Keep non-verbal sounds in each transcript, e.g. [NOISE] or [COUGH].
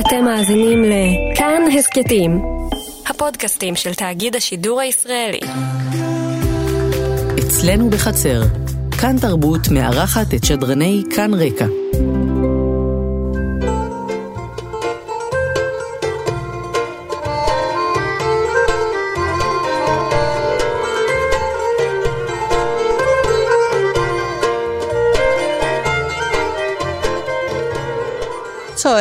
אתם מאזינים לכאן הסכתים, הפודקאסטים של תאגיד השידור הישראלי. אצלנו בחצר, כאן תרבות מארחת את שדרני כאן רקע.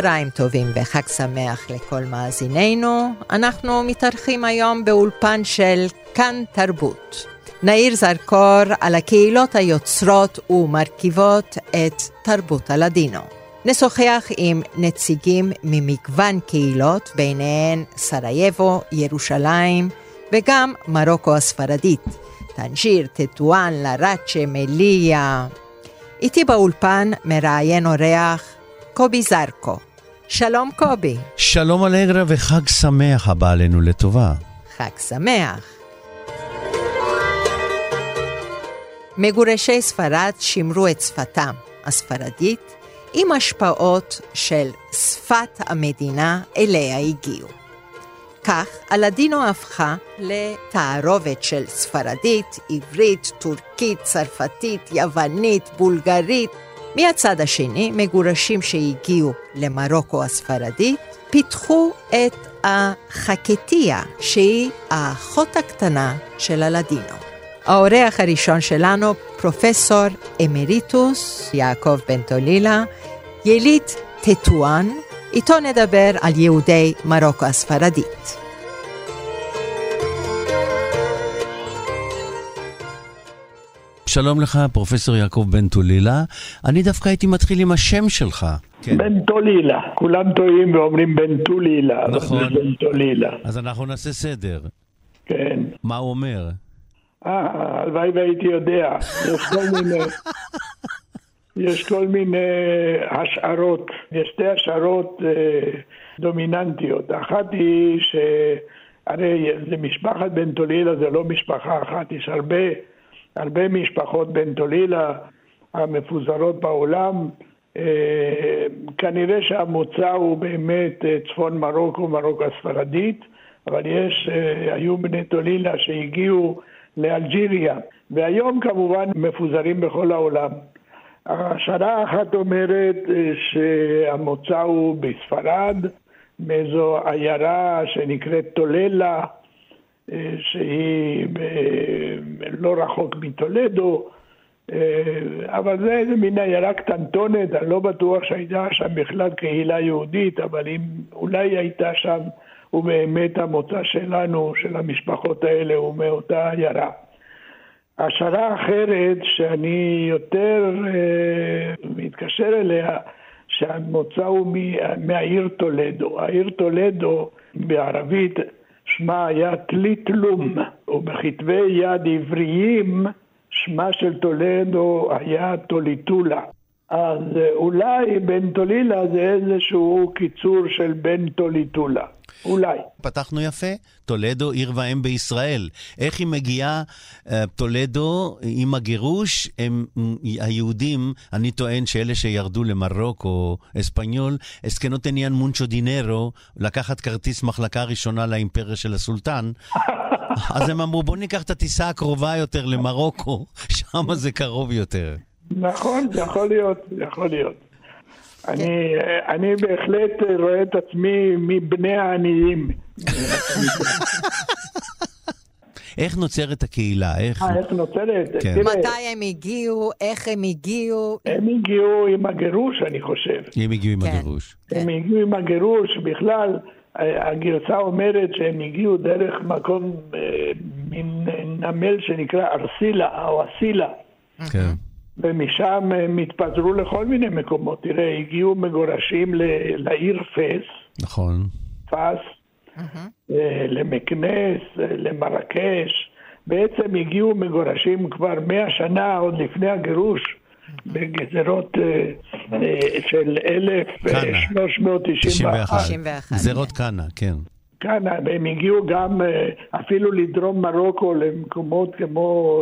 צהריים טובים וחג שמח לכל מאזיננו. אנחנו מתארחים היום באולפן של כאן תרבות. נאיר זרקור על הקהילות היוצרות ומרכיבות את תרבות הלדינו. נשוחח עם נציגים ממגוון קהילות, ביניהן סרייבו, ירושלים וגם מרוקו הספרדית. טנג'יר, טטואן, לראצ'ה, מליה. איתי באולפן מראיין אורח קובי זרקו. שלום קובי. שלום אלגרה וחג שמח הבא עלינו לטובה. חג שמח. מגורשי ספרד שימרו את שפתם הספרדית עם השפעות של שפת המדינה אליה הגיעו. כך הלדינו הפכה לתערובת של ספרדית, עברית, טורקית, צרפתית, יוונית, בולגרית, מהצד השני, מגורשים שהגיעו למרוקו הספרדית, פיתחו את החקטיה, שהיא האחות הקטנה של הלדינו. האורח הראשון שלנו, פרופסור אמריטוס יעקב בן טולילה, יליד טטואן, איתו נדבר על יהודי מרוקו הספרדית. שלום לך, פרופסור יעקב בן טולילה. אני דווקא הייתי מתחיל עם השם שלך. כן. בן טולילה. כולם טועים ואומרים בן טולילה. נכון. בן טולילה. אז אנחנו נעשה סדר. כן. מה הוא אומר? אה, הלוואי והייתי יודע. יש כל מיני... יש כל מיני השערות. יש שתי השערות אה, דומיננטיות. אחת היא ש... הרי זה משפחת בן טולילה, זה לא משפחה אחת, יש הרבה... הרבה משפחות בן טולילה המפוזרות בעולם, אה, כנראה שהמוצא הוא באמת אה, צפון מרוקו, מרוקו הספרדית, אבל יש, אה, היו בני טולילה שהגיעו לאלג'יריה, והיום כמובן מפוזרים בכל העולם. השערה אחת אומרת שהמוצא הוא בספרד, מאיזו עיירה שנקראת טוללה, שהיא לא רחוק מטולדו, אבל זה איזה מין עיירה קטנטונת, אני לא בטוח שהייתה שם בכלל קהילה יהודית, אבל אם אולי הייתה שם, ובאמת המוצא שלנו, של המשפחות האלה, הוא מאותה עיירה. השערה אחרת, שאני יותר מתקשר אליה, שהמוצא הוא מהעיר טולדו. העיר טולדו בערבית שמה היה טליטלום, ובכתבי יד עבריים שמה של טולדו היה טוליטולה. אז אולי בן טולילה זה איזשהו קיצור של בן טוליטולה. אולי. פתחנו יפה, טולדו עיר ואם בישראל. איך היא מגיעה, אה, טולדו עם הגירוש, הם היהודים, אני טוען שאלה שירדו למרוקו, אספניול, אסקנו תניאן מונצ'ו דינרו, לקחת כרטיס מחלקה ראשונה לאימפריה של הסולטן. [LAUGHS] אז הם אמרו, בואו ניקח את הטיסה הקרובה יותר למרוקו, [LAUGHS] שם זה קרוב יותר. נכון, יכול להיות, יכול להיות. אני, אני בהחלט רואה את עצמי מבני העניים. איך נוצרת הקהילה? איך, אה, איך נוצרת? כן. תראה, מתי הם הגיעו, איך הם הגיעו, הם הגיעו עם הגירוש, אני חושב. הם הגיעו עם כן. הגירוש. הם הגיעו עם הגירוש, בכלל, אה, הגרסה אומרת שהם הגיעו דרך מקום, אה, מין נמל שנקרא ארסילה או אסילה. כן. ומשם הם התפזרו לכל מיני מקומות. תראה, הגיעו מגורשים ל- לעיר פס, נכון. פס, אה, למקנס, אה, למרקש. בעצם הגיעו מגורשים כבר מאה שנה, עוד לפני הגירוש, בגזרות אה, אה, של 1391. 91. גזירות קאנה, כן. כאן הם הגיעו גם אה, אפילו לדרום מרוקו, למקומות כמו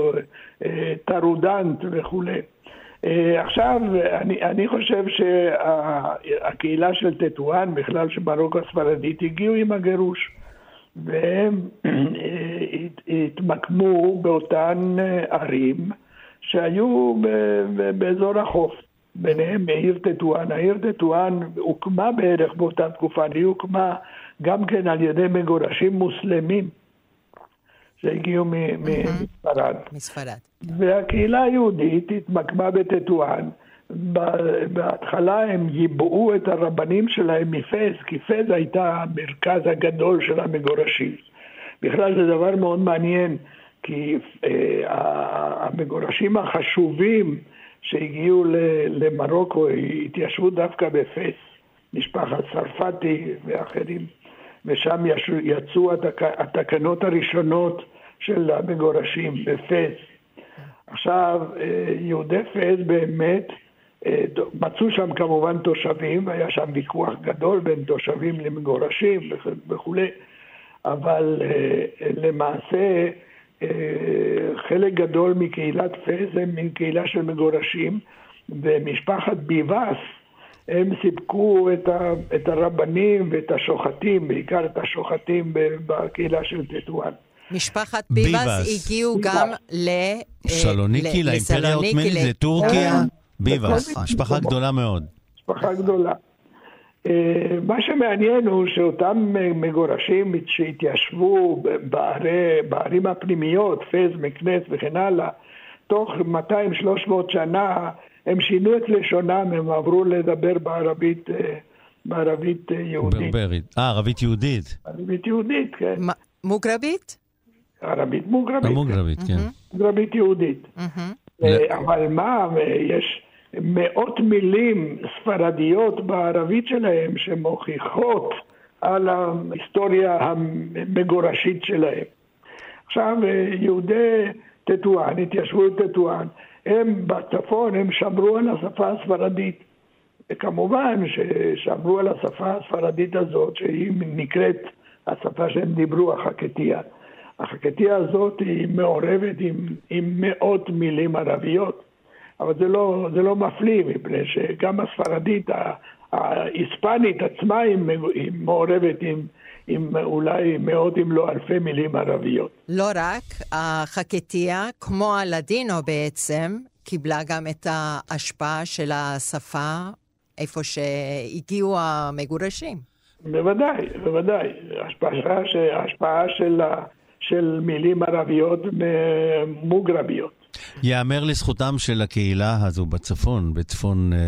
אה, טרודנט וכולי. אה, עכשיו, אני, אני חושב שהקהילה של טטואן, בכלל שמרוקו הספרדית, הגיעו עם הגירוש. והם התמקמו באותן ערים שהיו באזור החוף. ביניהם העיר טטואן. העיר טטואן הוקמה בערך באותה תקופה, היא הוקמה גם כן על ידי מגורשים מוסלמים שהגיעו מספרד. מספרד. והקהילה היהודית התמקמה בטטואן. בהתחלה הם ייבאו את הרבנים שלהם מפס, כי פס הייתה המרכז הגדול של המגורשים. בכלל זה דבר מאוד מעניין, כי אה, המגורשים החשובים שהגיעו למרוקו התיישבו דווקא בפס, משפחת צרפתי ואחרים, ושם יצאו התק... התקנות הראשונות של המגורשים בפס. עכשיו, אה, יהודי פס באמת אה, מצאו שם כמובן תושבים, היה שם ויכוח גדול בין תושבים למגורשים וכולי, אבל אה, למעשה חלק גדול מקהילת פס הם מקהילה של מגורשים, ומשפחת ביבס הם סיפקו את, ה, את הרבנים ואת השוחטים, בעיקר את השוחטים בקהילה של טטואן. משפחת ביבס, ביבס. הגיעו ביבס. גם ל... סלוניקי, לאימפריה העות'מאנית, לטורקיה. ביבס, משפחה גדולה מאוד. משפחה גדולה. אה, מה שמעניין הוא שאותם מגורשים שהתיישבו בערי, בערים הפנימיות, פז, מקנס וכן הלאה, תוך 200-300 שנה הם שינו את לשונם, הם עברו לדבר בערבית, אה, בערבית אה, יהודית. ברברית. אה, ערבית יהודית. ערבית יהודית, כן. מוגרבית? ערבית מוגרבית. מוגרבית, כן. מוגרבית יהודית. אבל מה, יש... מאות מילים ספרדיות בערבית שלהם שמוכיחות על ההיסטוריה המגורשית שלהם. עכשיו יהודי טטואן, התיישבו בטטואן, הם בצפון, הם שמרו על השפה הספרדית. וכמובן ששמרו על השפה הספרדית הזאת, שהיא נקראת השפה שהם דיברו, החקטיה. החקטיה הזאת היא מעורבת עם, עם מאות מילים ערביות. אבל זה לא, זה לא מפליא, מפני שגם הספרדית, ההיספנית עצמה היא, מעורבת עם, עם אולי מאות אם לא אלפי מילים ערביות. לא רק, החקטיה, כמו הלדינו בעצם, קיבלה גם את ההשפעה של השפה איפה שהגיעו המגורשים. בוודאי, בוודאי. השפעה, השפעה של, של מילים ערביות מוגרביות. יאמר לזכותם של הקהילה הזו בצפון, בצפון אה,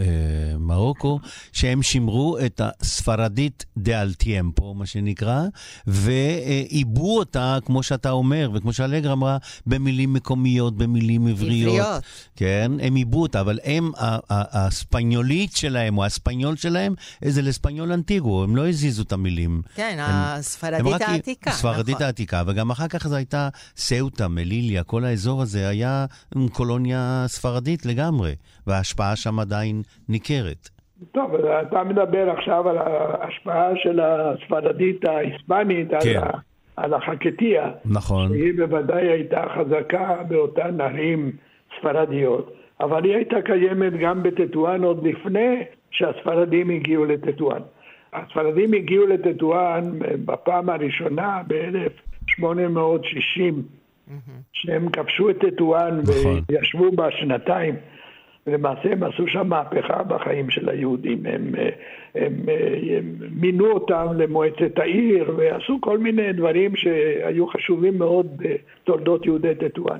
אה, מרוקו, שהם שימרו את הספרדית דה אלטיאמפו, מה שנקרא, ועיבו אותה, כמו שאתה אומר, וכמו שאלגר אמרה, במילים מקומיות, במילים עבריות. עבריות. כן, הם עיבו אותה, אבל הם, הספניולית שלהם, או הספניול שלהם, זה לספניול אנטיגו, הם לא הזיזו את המילים. כן, הם, הספרדית הם העתיקה. הספרדית נכון. העתיקה, וגם אחר כך זו הייתה סאוטה, מליליה, כל האזור הזה. זה היה קולוניה ספרדית לגמרי, וההשפעה שם עדיין ניכרת. טוב, אתה מדבר עכשיו על ההשפעה של הספרדית ההיספנית, כן. על, על החקטיה. נכון. שהיא בוודאי הייתה חזקה באותן ערים ספרדיות, אבל היא הייתה קיימת גם בטטואן עוד לפני שהספרדים הגיעו לטטואן. הספרדים הגיעו לטטואן בפעם הראשונה ב-1860. שהם כבשו את טטואן נכון. וישבו בה שנתיים. ולמעשה הם עשו שם מהפכה בחיים של היהודים. הם, הם, הם, הם מינו אותם למועצת העיר ועשו כל מיני דברים שהיו חשובים מאוד בתולדות יהודי טטואן.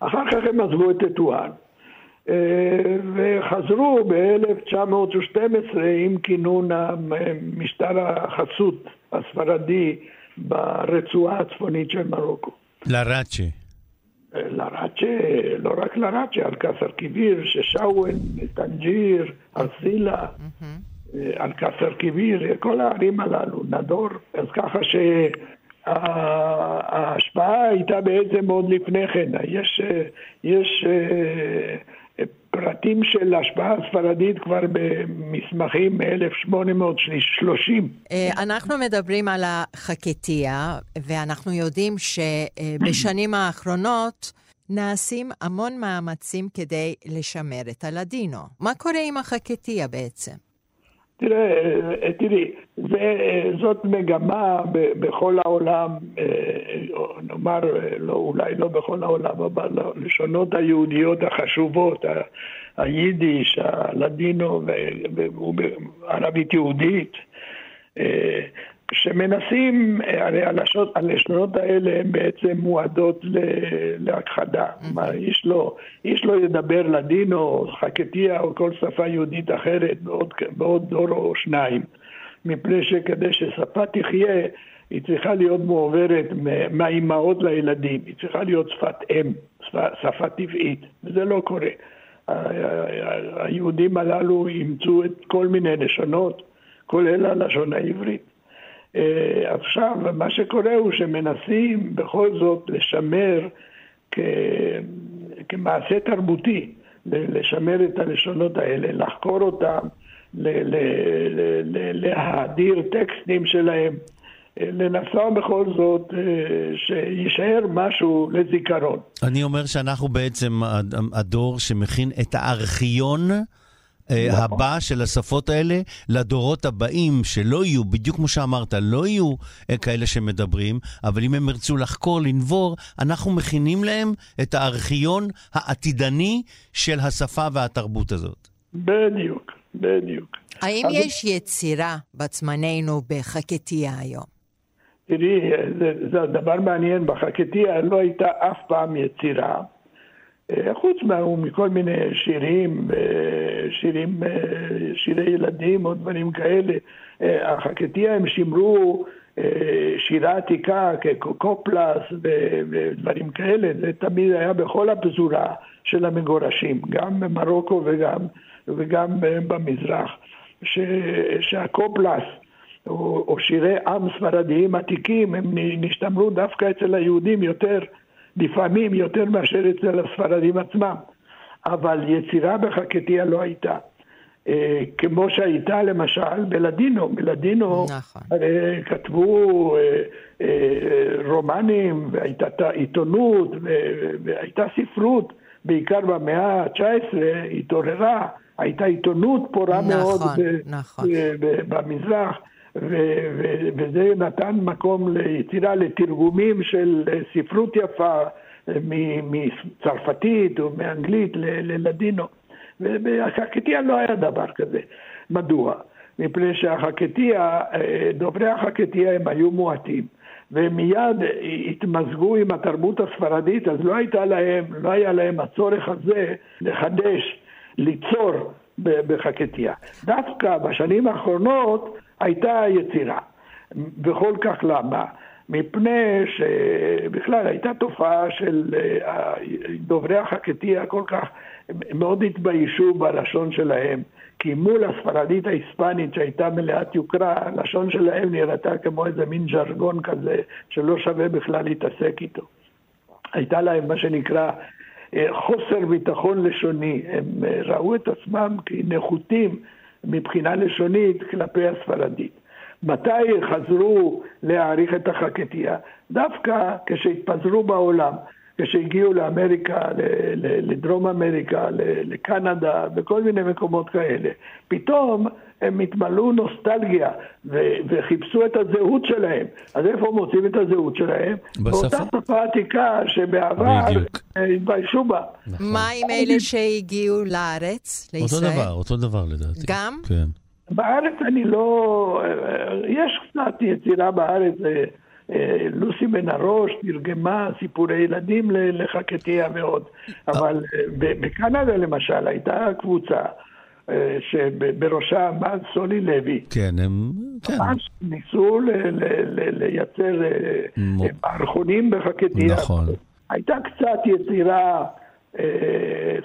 אחר כך הם עזבו את טטואן אה, וחזרו ב-1912 עם כינון משטר החסות הספרדי ברצועה הצפונית של מרוקו. לראצ'ה. לראצ'ה, לא רק לראצ'ה, על כסר קיביר, ששאוון, טנג'יר, ארסילה, על כסר קיביר, כל הערים הללו, נדור. אז ככה שההשפעה הייתה בעצם עוד לפני כן. יש, יש פרטים של השפעה ספרדית כבר במסמכים מ-1830. אה, אנחנו מדברים על החקטיה, ואנחנו יודעים שבשנים האחרונות נעשים המון מאמצים כדי לשמר את הלדינו. מה קורה עם החקטיה בעצם? תראה, תראי, זה, זאת מגמה בכל העולם, נאמר, לא, אולי לא בכל העולם, אבל הלשונות היהודיות החשובות, היידיש, הלדינו וערבית יהודית, שמנסים, הרי הלשונות האלה הן בעצם מועדות להכחדה. מה, איש לא, איש לא ידבר לדינו, או חקטיה או כל שפה יהודית אחרת בעוד, בעוד דור או שניים. מפני שכדי ששפה תחיה, היא צריכה להיות מועברת מהאימהות לילדים, היא צריכה להיות שפת אם, שפה, שפה טבעית, וזה לא קורה. היהודים הללו אימצו את כל מיני לשונות, כולל הלשון העברית. אה, עכשיו, מה שקורה הוא שמנסים בכל זאת לשמר כ... כמעשה תרבותי, לשמר את הלשונות האלה, לחקור אותם, להאדיר טקסטים שלהם, אה, לנסוע בכל זאת אה, שיישאר משהו לזיכרון. אני אומר שאנחנו בעצם הדור שמכין את הארכיון. אה, נכון. הבא של השפות האלה לדורות הבאים, שלא יהיו, בדיוק כמו שאמרת, לא יהיו אה, כאלה שמדברים, אבל אם הם ירצו לחקור, לנבור, אנחנו מכינים להם את הארכיון העתידני של השפה והתרבות הזאת. בדיוק, בדיוק. האם אז... יש יצירה בת זמננו בחקתיה היום? תראי, זה, זה דבר מעניין, בחקתיה לא הייתה אף פעם יצירה. אה, חוץ מכל מיני שירים, אה, שירים, אה, שירי ילדים או דברים כאלה. החקטיה הם שימרו שירה עתיקה כקופלס ודברים כאלה, זה תמיד היה בכל הפזורה של המגורשים, גם במרוקו וגם, וגם במזרח, ש, שהקופלס או, או שירי עם ספרדיים עתיקים הם נשתמרו דווקא אצל היהודים יותר לפעמים יותר מאשר אצל הספרדים עצמם, אבל יצירה בחקטיה לא הייתה. אה, כמו שהייתה למשל בלדינו, בלדינו נכון. הרי כתבו אה, אה, רומנים והייתה עיתונות והייתה ספרות, בעיקר במאה ה-19 התעוררה, הייתה עיתונות פורה נכון, מאוד נכון. במזרח. וזה נתן מקום ליצירה, לתרגומים של ספרות יפה מצרפתית או מאנגלית ללדינו. ובחקטיה לא היה דבר כזה. מדוע? מפני שהחקטיה, דוברי החקטיה הם היו מועטים. והם מיד התמזגו עם התרבות הספרדית, אז לא, הייתה להם, לא היה להם הצורך הזה לחדש, ליצור בחקטיה. דווקא בשנים האחרונות הייתה יצירה. וכל כך למה? מפני שבכלל הייתה תופעה של אה, דוברי החקטיה כל כך, מאוד התביישו בלשון שלהם, כי מול הספרדית ההיספנית שהייתה מלאת יוקרה, הלשון שלהם נראתה כמו איזה מין ז'רגון כזה שלא שווה בכלל להתעסק איתו. הייתה להם מה שנקרא אה, חוסר ביטחון לשוני, הם אה, ראו את עצמם כנחותים מבחינה לשונית כלפי הספרדית. מתי חזרו להעריך את החקטיה? דווקא כשהתפזרו בעולם, כשהגיעו לאמריקה, לדרום אמריקה, לקנדה, בכל מיני מקומות כאלה. פתאום הם התמלאו נוסטלגיה וחיפשו את הזהות שלהם. אז איפה מוצאים את הזהות שלהם? בשפה. באותה שפה עתיקה שבעבר התביישו בה. נכון. מה עם אלה שהגיעו לארץ, לישראל? אותו דבר, אותו דבר לדעתי. גם? כן. בארץ אני לא... יש קצת יצירה בארץ. אה, אה, לוסי בן הראש תרגמה סיפורי ילדים לחקטיה ועוד. אבל אה, בקנדה למשל הייתה קבוצה שבראשה עמד סולי לוי. כן, הם... כן. ממש ניסו לייצר מערכונים בחקטיה. נכון. הייתה קצת יצירה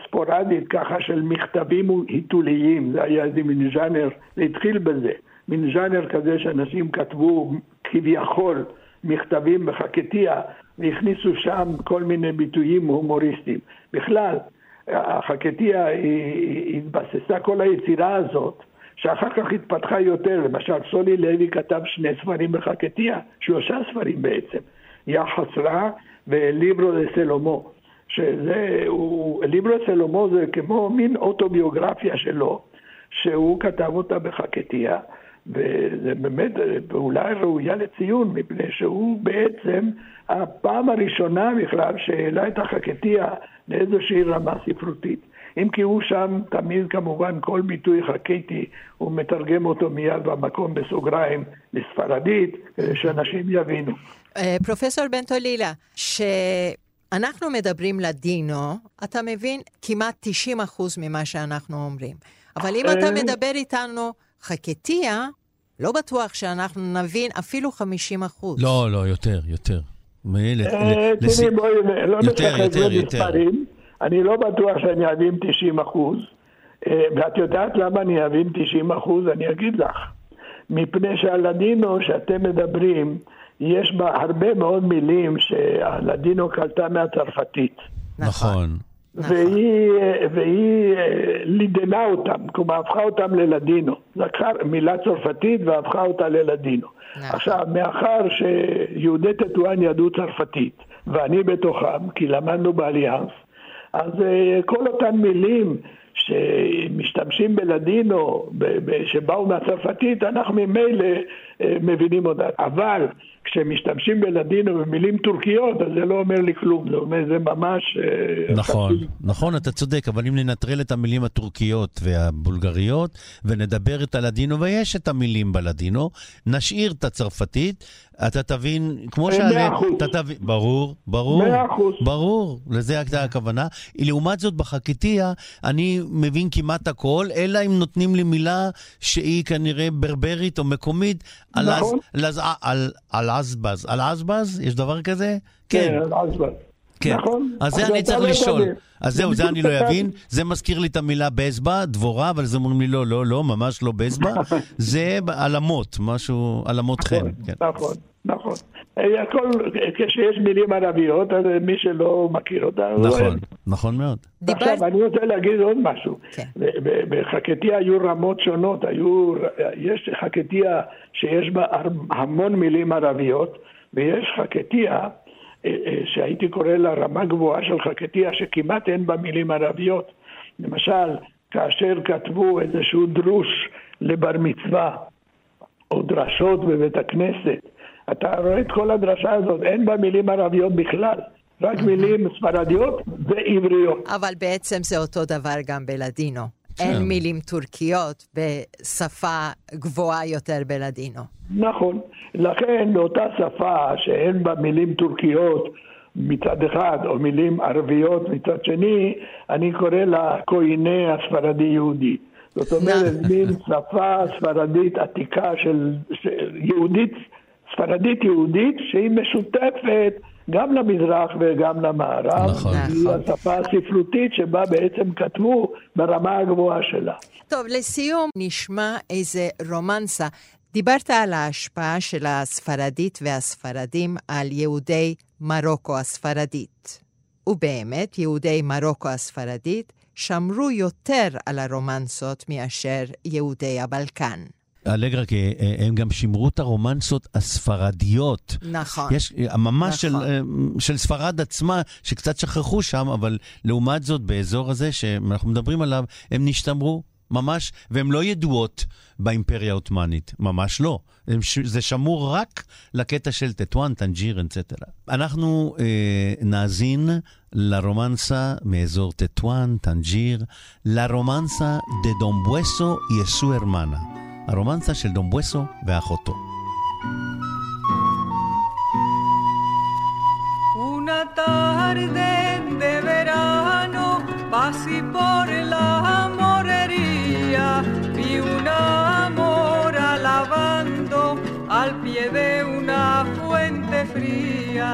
ספורדית ככה של מכתבים היתוליים, זה היה איזה מין ז'אנר, זה התחיל בזה, מין ז'אנר כזה שאנשים כתבו כביכול מכתבים בחקטיה והכניסו שם כל מיני ביטויים הומוריסטיים. בכלל, החקטיה התבססה כל היצירה הזאת, שאחר כך התפתחה יותר, למשל סולי לוי כתב שני ספרים בחקטיה, שלושה ספרים בעצם, יחס רע וליברו דה סלומו. שזה, הוא, ליברו סלומו זה כמו מין אוטוביוגרפיה שלו, שהוא כתב אותה בחקתיה, וזה באמת פעולה ראויה לציון, מפני שהוא בעצם הפעם הראשונה בכלל שהעלה את החקתיה לאיזושהי רמה ספרותית. אם כי הוא שם תמיד כמובן כל ביטוי חקייתי, הוא מתרגם אותו מיד במקום בסוגריים לספרדית, כדי שאנשים יבינו. אה, פרופסור בנטולילה, שאנחנו מדברים לדינו, אתה מבין כמעט 90 אחוז ממה שאנחנו אומרים. אבל אם אתה אה. מדבר איתנו חקתיה, לא בטוח שאנחנו נבין אפילו 50 אחוז. לא, לא, יותר, יותר. אה, תראי, בואי, לא נשחק במספרים. אני לא בטוח שאני אבין 90 אחוז, אה, ואת יודעת למה אני אבין 90 אחוז? אני אגיד לך. מפני שהלדינו שאתם מדברים, יש בה הרבה מאוד מילים שהלדינו קלטה מהצרפתית. נכון. נכון. והיא, והיא אה, לידנה אותם, כלומר הפכה אותם ללדינו. לקחה מילה צרפתית והפכה אותה ללדינו. נכון. עכשיו, מאחר שיהודי טטואן ידעו צרפתית, ואני בתוכם, כי למדנו באליאנס, אז אה, כל אותן מילים שמשתמשים בלדינו, שבאו מהצרפתית, אנחנו ממילא אה, מבינים אותן. אבל כשמשתמשים בלדינו במילים טורקיות, אז זה לא אומר לי כלום, זה אומר, זה ממש... אה, נכון, חצי. נכון, אתה צודק, אבל אם ננטרל את המילים הטורקיות והבולגריות, ונדבר את הלדינו, ויש את המילים בלדינו, נשאיר את הצרפתית, אתה תבין, כמו ש... מאה אחוז. ברור, ברור. מאה אחוז. ברור, לזה הייתה הכוונה. לעומת זאת, בחכתיה, אני מבין כמעט הכל, אלא אם נותנים לי מילה שהיא כנראה ברברית או מקומית, נכון. על, על, על עזבז. על עזבז? יש דבר כזה? כן, על עזבז. כן. נכון. אז זה אני צריך לשאול. אז זהו, זה אני לא אבין. זה מזכיר לי את המילה בזבה, דבורה, אבל זה אומרים לי לא, לא, לא, ממש לא בזבה. [LAUGHS] זה עלמות, משהו, עלמות חן. נכון, כן. נכון, נכון. הכל, כשיש מילים ערביות, אז מי שלא מכיר אותה, נכון, נכון מאוד. עכשיו, אני רוצה להגיד עוד משהו. כן. בחקתיה היו רמות שונות, היו, יש חקתיה שיש בה המון מילים ערביות, ויש חקתיה אה, אה, שהייתי קורא לה רמה גבוהה של חקתיה, שכמעט אין בה מילים ערביות. למשל, כאשר כתבו איזשהו דרוש לבר מצווה, או דרשות בבית הכנסת, אתה רואה את כל הדרשה הזאת, אין בה מילים ערביות בכלל. רק מילים ספרדיות ועבריות. אבל בעצם זה אותו דבר גם בלדינו. אין כן. מילים טורקיות בשפה גבוהה יותר בלדינו. נכון. לכן באותה שפה שאין בה מילים טורקיות מצד אחד, או מילים ערביות מצד שני, אני קורא לה קויני הספרדי-יהודי. זאת אומרת, מין שפה ספרדית עתיקה של, של יהודית, ספרדית יהודית, שהיא משותפת גם למזרח וגם למערב. נכון. היא נכון. השפה הספרותית שבה בעצם כתבו ברמה הגבוהה שלה. טוב, לסיום נשמע איזה רומנסה. דיברת על ההשפעה של הספרדית והספרדים על יהודי מרוקו הספרדית. ובאמת, יהודי מרוקו הספרדית שמרו יותר על הרומנסות מאשר יהודי הבלקן. אלגרה, כי אה, הם גם שימרו את הרומנסות הספרדיות. נכון. יש אה, ממש נכון. של, אה, של ספרד עצמה, שקצת שכחו שם, אבל לעומת זאת, באזור הזה שאנחנו מדברים עליו, הם נשתמרו ממש, והן לא ידועות באימפריה העות'מאנית, ממש לא. זה שמור רק לקטע של טטואן, טנג'יר, et cetera. אנחנו אה, נאזין לרומנסה מאזור טטואן, טנג'יר, לרומנסה דה דומבואסו יסו הרמנה. הרומנסה של דומבואסו ואחותו. Una tarde de verano pasé por la morería, vi una mora lavando al pie de una fuente fría.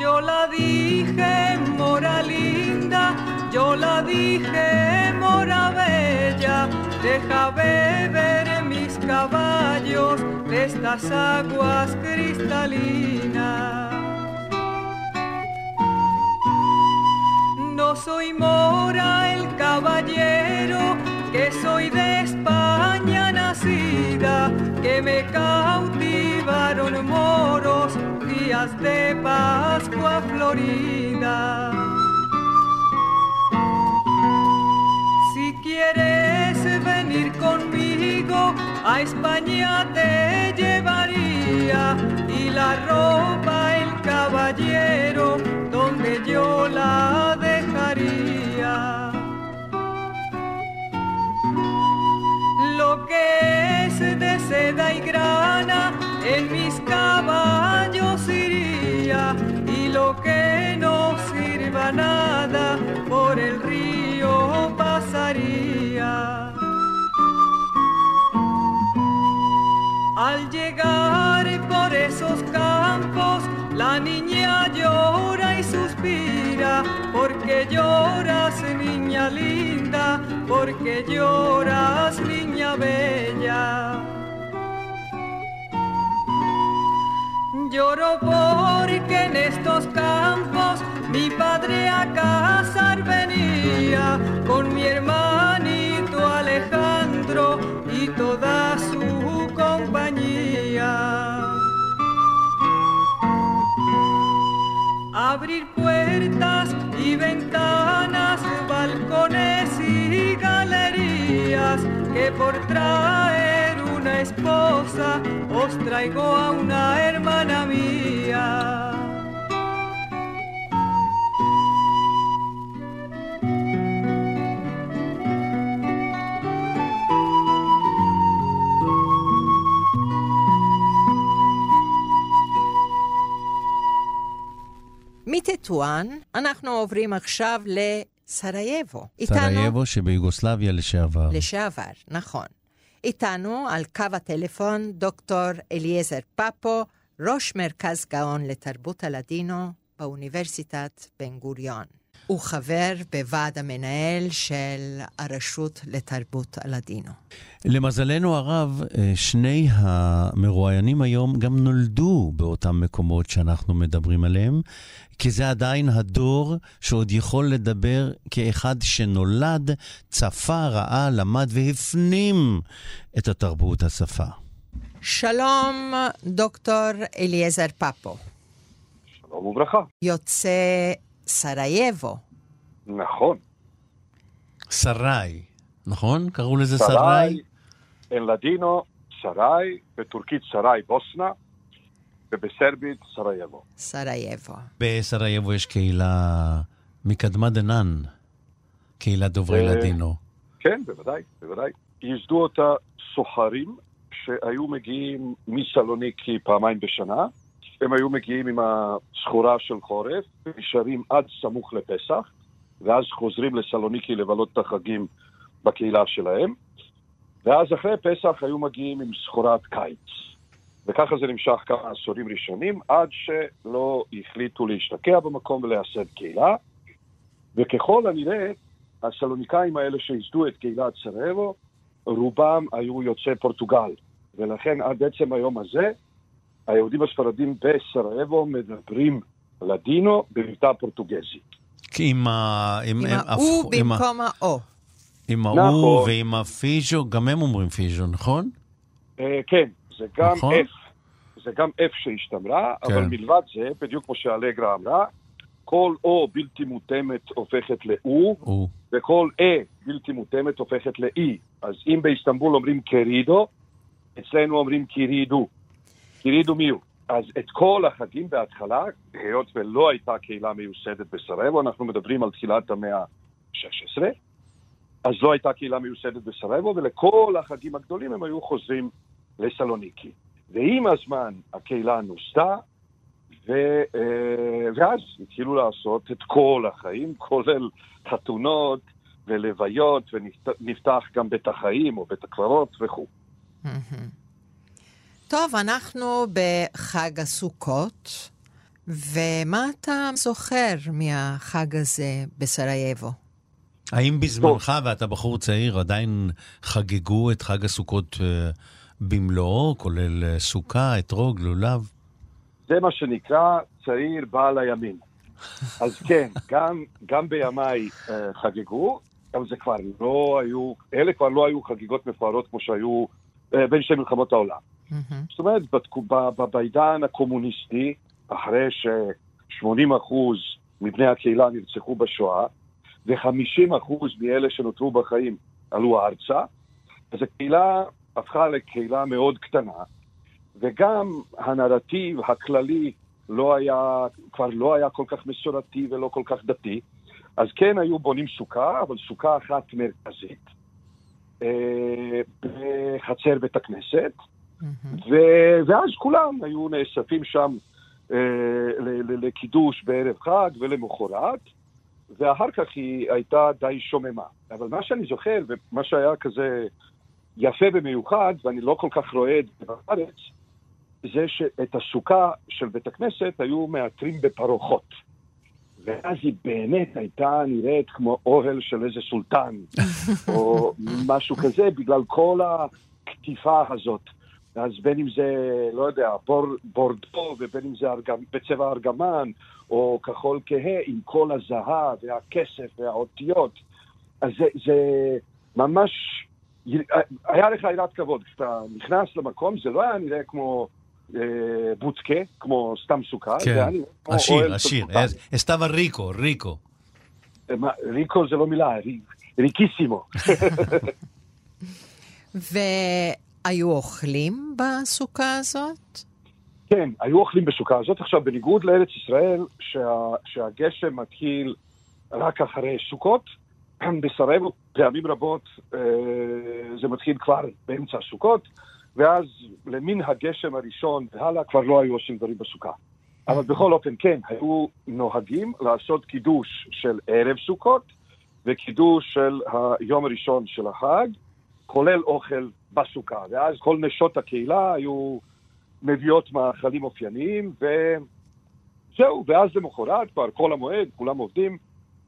Yo la dije, mora linda, yo la dije, mora bella, deja beber mis caballos de estas aguas cristalinas. No soy mora el caballero, que soy de España nacida, que me cautivaron moros día días de Pascua Florida. Si quieres venir conmigo, a España te llevaría y la ropa el caballero donde yo la dejaría. Lo que es de seda y grana en mis caballos por el río pasaría. Al llegar por esos campos, la niña llora y suspira, porque lloras, niña linda, porque lloras, niña bella. Lloro porque en estos campos mi padre a casar venía con mi hermanito Alejandro y toda su compañía. Abrir puertas y ventanas, balcones y galerías que por traer una esposa os traigo a una hermana mía. מטטואן אנחנו עוברים עכשיו לסרייבו. סרייבו שביוגוסלביה לשעבר. לשעבר, נכון. איתנו על קו הטלפון דוקטור אליעזר פפו, ראש מרכז גאון לתרבות הלדינו באוניברסיטת בן גוריון. הוא חבר בוועד המנהל של הרשות לתרבות הלדינו. למזלנו הרב, שני המרואיינים היום גם נולדו באותם מקומות שאנחנו מדברים עליהם, כי זה עדיין הדור שעוד יכול לדבר כאחד שנולד, צפה, ראה, למד והפנים את התרבות, השפה. שלום, דוקטור אליעזר פפו. שלום וברכה. יוצא סרייבו. נכון. סראי, נכון? קראו לזה סראי? אין לדינו, סראי, בטורקית סראי בוסנה, ובסרבית סרייבו. סרייבו. בסרייבו יש קהילה מקדמה דנן, קהילת דוברי לדינו. כן, בוודאי, בוודאי. ייסדו אותה סוחרים שהיו מגיעים מסלוניקי פעמיים בשנה. הם היו מגיעים עם הסחורה של חורף, נשארים עד סמוך לפסח, ואז חוזרים לסלוניקי לבלות את החגים בקהילה שלהם, ואז אחרי פסח היו מגיעים עם סחורת קיץ. וככה זה נמשך כמה עשורים ראשונים, עד שלא החליטו להשתקע במקום ולייסד קהילה. וככל הנראה, הסלוניקאים האלה שייסדו את קהילת סרבו, רובם היו יוצאי פורטוגל. ולכן עד עצם היום הזה, היהודים הספרדים בסרייבו מדברים לדינו במבטא פורטוגזי. עם ה... עם ה-U במקום ה-O. עם ה-U ועם הפיז'ו, גם הם אומרים פיז'ו, נכון? כן, זה גם F. זה גם F שהשתמרה, אבל מלבד זה, בדיוק כמו שאלגרה אמרה, כל O בלתי מותאמת הופכת ל-U, וכל E בלתי מותאמת הופכת ל-E. אז אם באיסטנבול אומרים קרידו, אצלנו אומרים קירידו. קירידו מיהו. אז את כל החגים בהתחלה, היות ולא הייתה קהילה מיוסדת בסרבו, אנחנו מדברים על תחילת המאה ה-16, אז לא הייתה קהילה מיוסדת בסרבו, ולכל החגים הגדולים הם היו חוזרים לסלוניקי. ועם הזמן הקהילה נוסדה, ו... ואז התחילו לעשות את כל החיים, [LAUGHS] כולל חתונות ולוויות, ונפתח גם בית החיים או בית הקברות וכו'. טוב, אנחנו בחג הסוכות, ומה אתה זוכר מהחג הזה בסרייבו? האם בזמנך, ואתה בחור צעיר, עדיין חגגו את חג הסוכות במלואו, כולל סוכה, אתרוג, לולב? זה מה שנקרא צעיר בעל הימין. אז כן, [LAUGHS] גם, גם בימיי uh, חגגו, אבל זה כבר לא היו, אלה כבר לא היו חגיגות מפוארות כמו שהיו uh, בין שתי מלחמות העולם. Mm-hmm. זאת אומרת, בעידן הקומוניסטי, אחרי ש-80% אחוז מבני הקהילה נרצחו בשואה, ו-50% אחוז מאלה שנותרו בחיים עלו ארצה, אז הקהילה הפכה לקהילה מאוד קטנה, וגם הנרטיב הכללי לא היה, כבר לא היה כל כך מסורתי ולא כל כך דתי, אז כן היו בונים סוכה, אבל סוכה אחת מרכזית, אה, בחצר בית הכנסת, mm-hmm. ואז כולם היו נאספים שם אה, לקידוש בערב חג ולמחרת, ואחר כך היא הייתה די שוממה. אבל מה שאני זוכר, ומה שהיה כזה יפה במיוחד, ואני לא כל כך רואה את זה בארץ, זה שאת הסוכה של בית הכנסת היו מאתרים בפרוחות. ואז היא באמת הייתה נראית כמו אוהל של איזה סולטן, [LAUGHS] או משהו כזה, בגלל כל הקטיפה הזאת. אז בין אם זה, לא יודע, בור, בורדו, ובין אם זה ארגמ, בצבע ארגמן, או כחול כהה, עם כל הזהב והכסף והאותיות. אז זה, זה ממש, היה לך יראת כבוד. כשאתה נכנס למקום, זה לא היה נראה כמו אה, בוצקה, כמו סתם סוכה. כן, עשיר, עשיר. אסתבה ריקו, ריקו. ריקו זה לא מילה, ריקיסימו. [LAUGHS] והיו אוכלים בסוכה הזאת? כן, היו אוכלים בסוכה הזאת. עכשיו, בניגוד לארץ ישראל, שה, שהגשם מתחיל רק אחרי סוכות, בסרבו פעמים רבות אה, זה מתחיל כבר באמצע הסוכות. ואז למין הגשם הראשון והלאה כבר לא היו עושים דברים בסוכה. אבל בכל אופן, כן, היו נוהגים לעשות קידוש של ערב סוכות וקידוש של היום הראשון של החג, כולל אוכל בסוכה. ואז כל נשות הקהילה היו מביאות מאכלים אופייניים, וזהו, ואז למחרת, כבר כל המועד, כולם עובדים.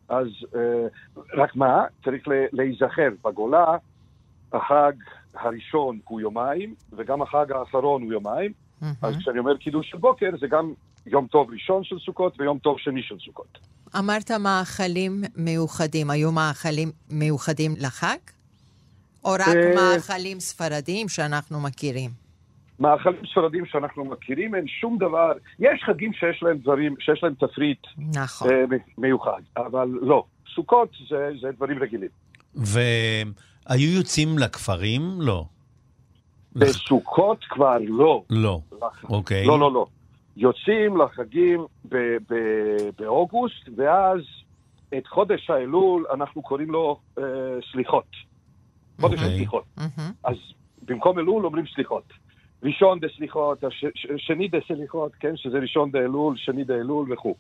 אז אה, רק מה, צריך להיזכר, בגולה החג הראשון הוא יומיים, וגם החג האחרון הוא יומיים. Mm-hmm. אז כשאני אומר קידוש של בוקר, זה גם יום טוב ראשון של סוכות ויום טוב שני של סוכות. אמרת מאכלים מיוחדים. היו מאכלים מיוחדים לחג? או רק אה, מאכלים ספרדיים שאנחנו מכירים? מאכלים ספרדים שאנחנו מכירים, אין שום דבר. יש חגים שיש להם דברים, שיש להם תפריט נכון. אה, מיוחד, אבל לא. סוכות זה, זה דברים רגילים. ו... היו יוצאים לכפרים? לא. בסוכות כבר לא. לא, אוקיי. לא, לא, לא. יוצאים לחגים באוגוסט, ואז את חודש האלול אנחנו קוראים לו אה, סליחות. חודש אוקיי. הסליחות. אז במקום אלול אומרים סליחות. ראשון דסליחות, שני דסליחות, כן, שזה ראשון דאלול, שני דאלול וכו'.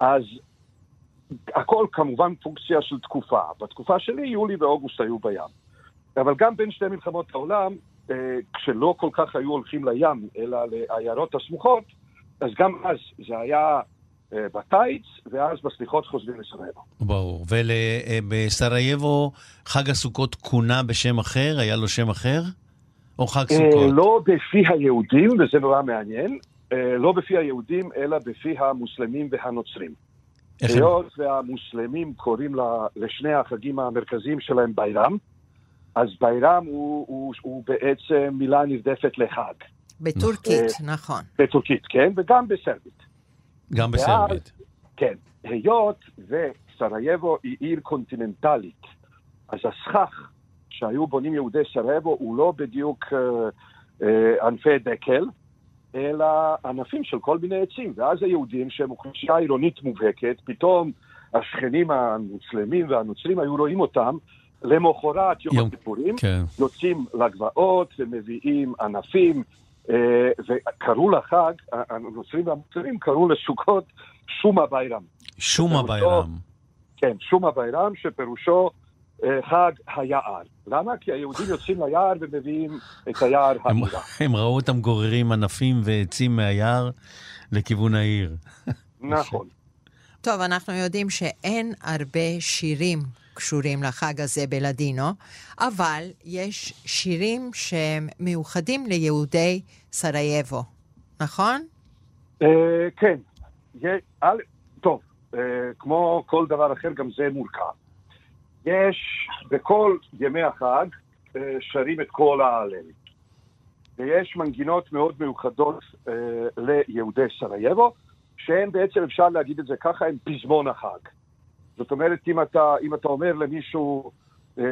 אז הכל כמובן פונקציה של תקופה. בתקופה שלי, יולי ואוגוסט היו בים. אבל גם בין שתי מלחמות העולם, אה, כשלא כל כך היו הולכים לים, אלא לעיירות הסמוכות, אז גם אז זה היה אה, בקיץ, ואז בסליחות חוזרים לסרייבו. ברור. ובסרייבו חג הסוכות כונה בשם אחר? היה לו שם אחר? או חג אה, סוכות? לא בפי היהודים, וזה נורא מעניין. לא בפי היהודים, אלא בפי המוסלמים והנוצרים. היות והמוסלמים קוראים לשני החגים המרכזיים שלהם ביירם, אז ביירם הוא, הוא, הוא בעצם מילה נרדפת לחג. בטורקית, אה, נכון. בטורקית, כן, וגם בסרבית. גם בסרבית. כן, היות וסרייבו היא עיר קונטיננטלית, אז הסכך שהיו בונים יהודי סרייבו הוא לא בדיוק אה, אה, ענפי דקל, אלא ענפים של כל מיני עצים. ואז היהודים, שהם אוכלוסייה עירונית מובהקת, פתאום השכנים המוסלמים והנוצרים היו רואים אותם למחרת יום, יום הכיפורים, כן. יוצאים לגבעות ומביאים ענפים, אה, וקראו לחג, הנוצרים והמוסלמים קראו לסוכות שומה ביירם. שומה ביירם. כן, שומה ביירם, שפירושו חג היער. למה? כי היהודים יוצאים ליער ומביאים את היער העירה. הם ראו אותם גוררים ענפים ועצים מהיער לכיוון העיר. [LAUGHS] נכון. טוב, אנחנו יודעים שאין הרבה שירים קשורים לחג הזה בלדינו, אבל יש שירים שהם מיוחדים ליהודי סרייבו, נכון? Uh, כן. טוב, uh, כמו כל דבר אחר, גם זה מורכב. יש בכל ימי החג אה, שרים את כל ההלל. ויש מנגינות מאוד מיוחדות אה, ליהודי סרייבו, שהן בעצם, אפשר להגיד את זה ככה, הן פזמון החג. זאת אומרת, אם אתה, אם אתה אומר למישהו, אה,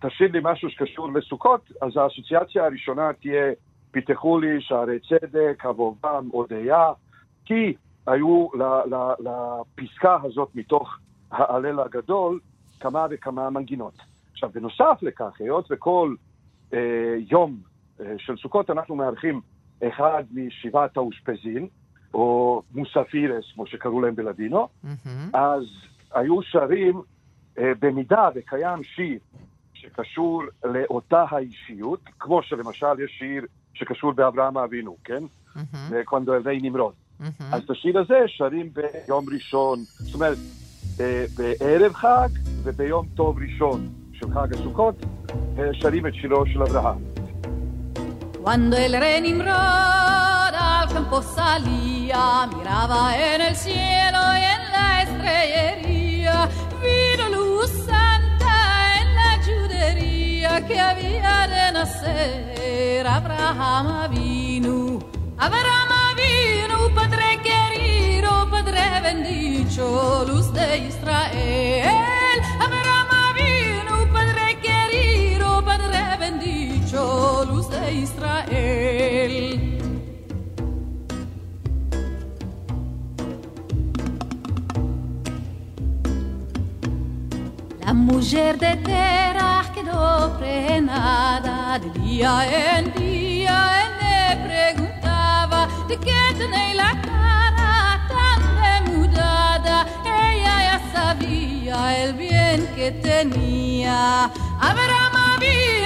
תשאיר לי משהו שקשור לסוכות, אז האסוציאציה הראשונה תהיה פיתחו לי שערי צדק, אבובם, אודיה, כי היו לפסקה הזאת מתוך ההלל הגדול כמה וכמה מנגינות. עכשיו, בנוסף לכך, היות וכל אה, יום אה, של סוכות אנחנו מארחים אחד משבעת האושפזין, או מוספירס, כמו שקראו להם בלדינו, mm-hmm. אז היו שרים, אה, במידה וקיים שיר שקשור לאותה האישיות, כמו שלמשל יש שיר שקשור באברהם אבינו, כן? וקונדו אל נמרוד. אז את השיר הזה שרים ביום ראשון, זאת אומרת, בערב חג וביום טוב ראשון של חג הסוכות, אה, שרים את שירו של אברהם. Cuando el rey Nimrod al campo salía, miraba en el cielo y en la estrellería, vino luz santa en la judería que había de nacer Abraham vino. Abraham vino, Padre querido, Padre bendito, luz de Israel. Abraham vino, Padre querido, Padre bendito, luz de Israel. La mujer de Terah quedó prenada de día en día. Qué tenéis la cara tan demudada. Ella ya sabía el bien que tenía. Abraham vino,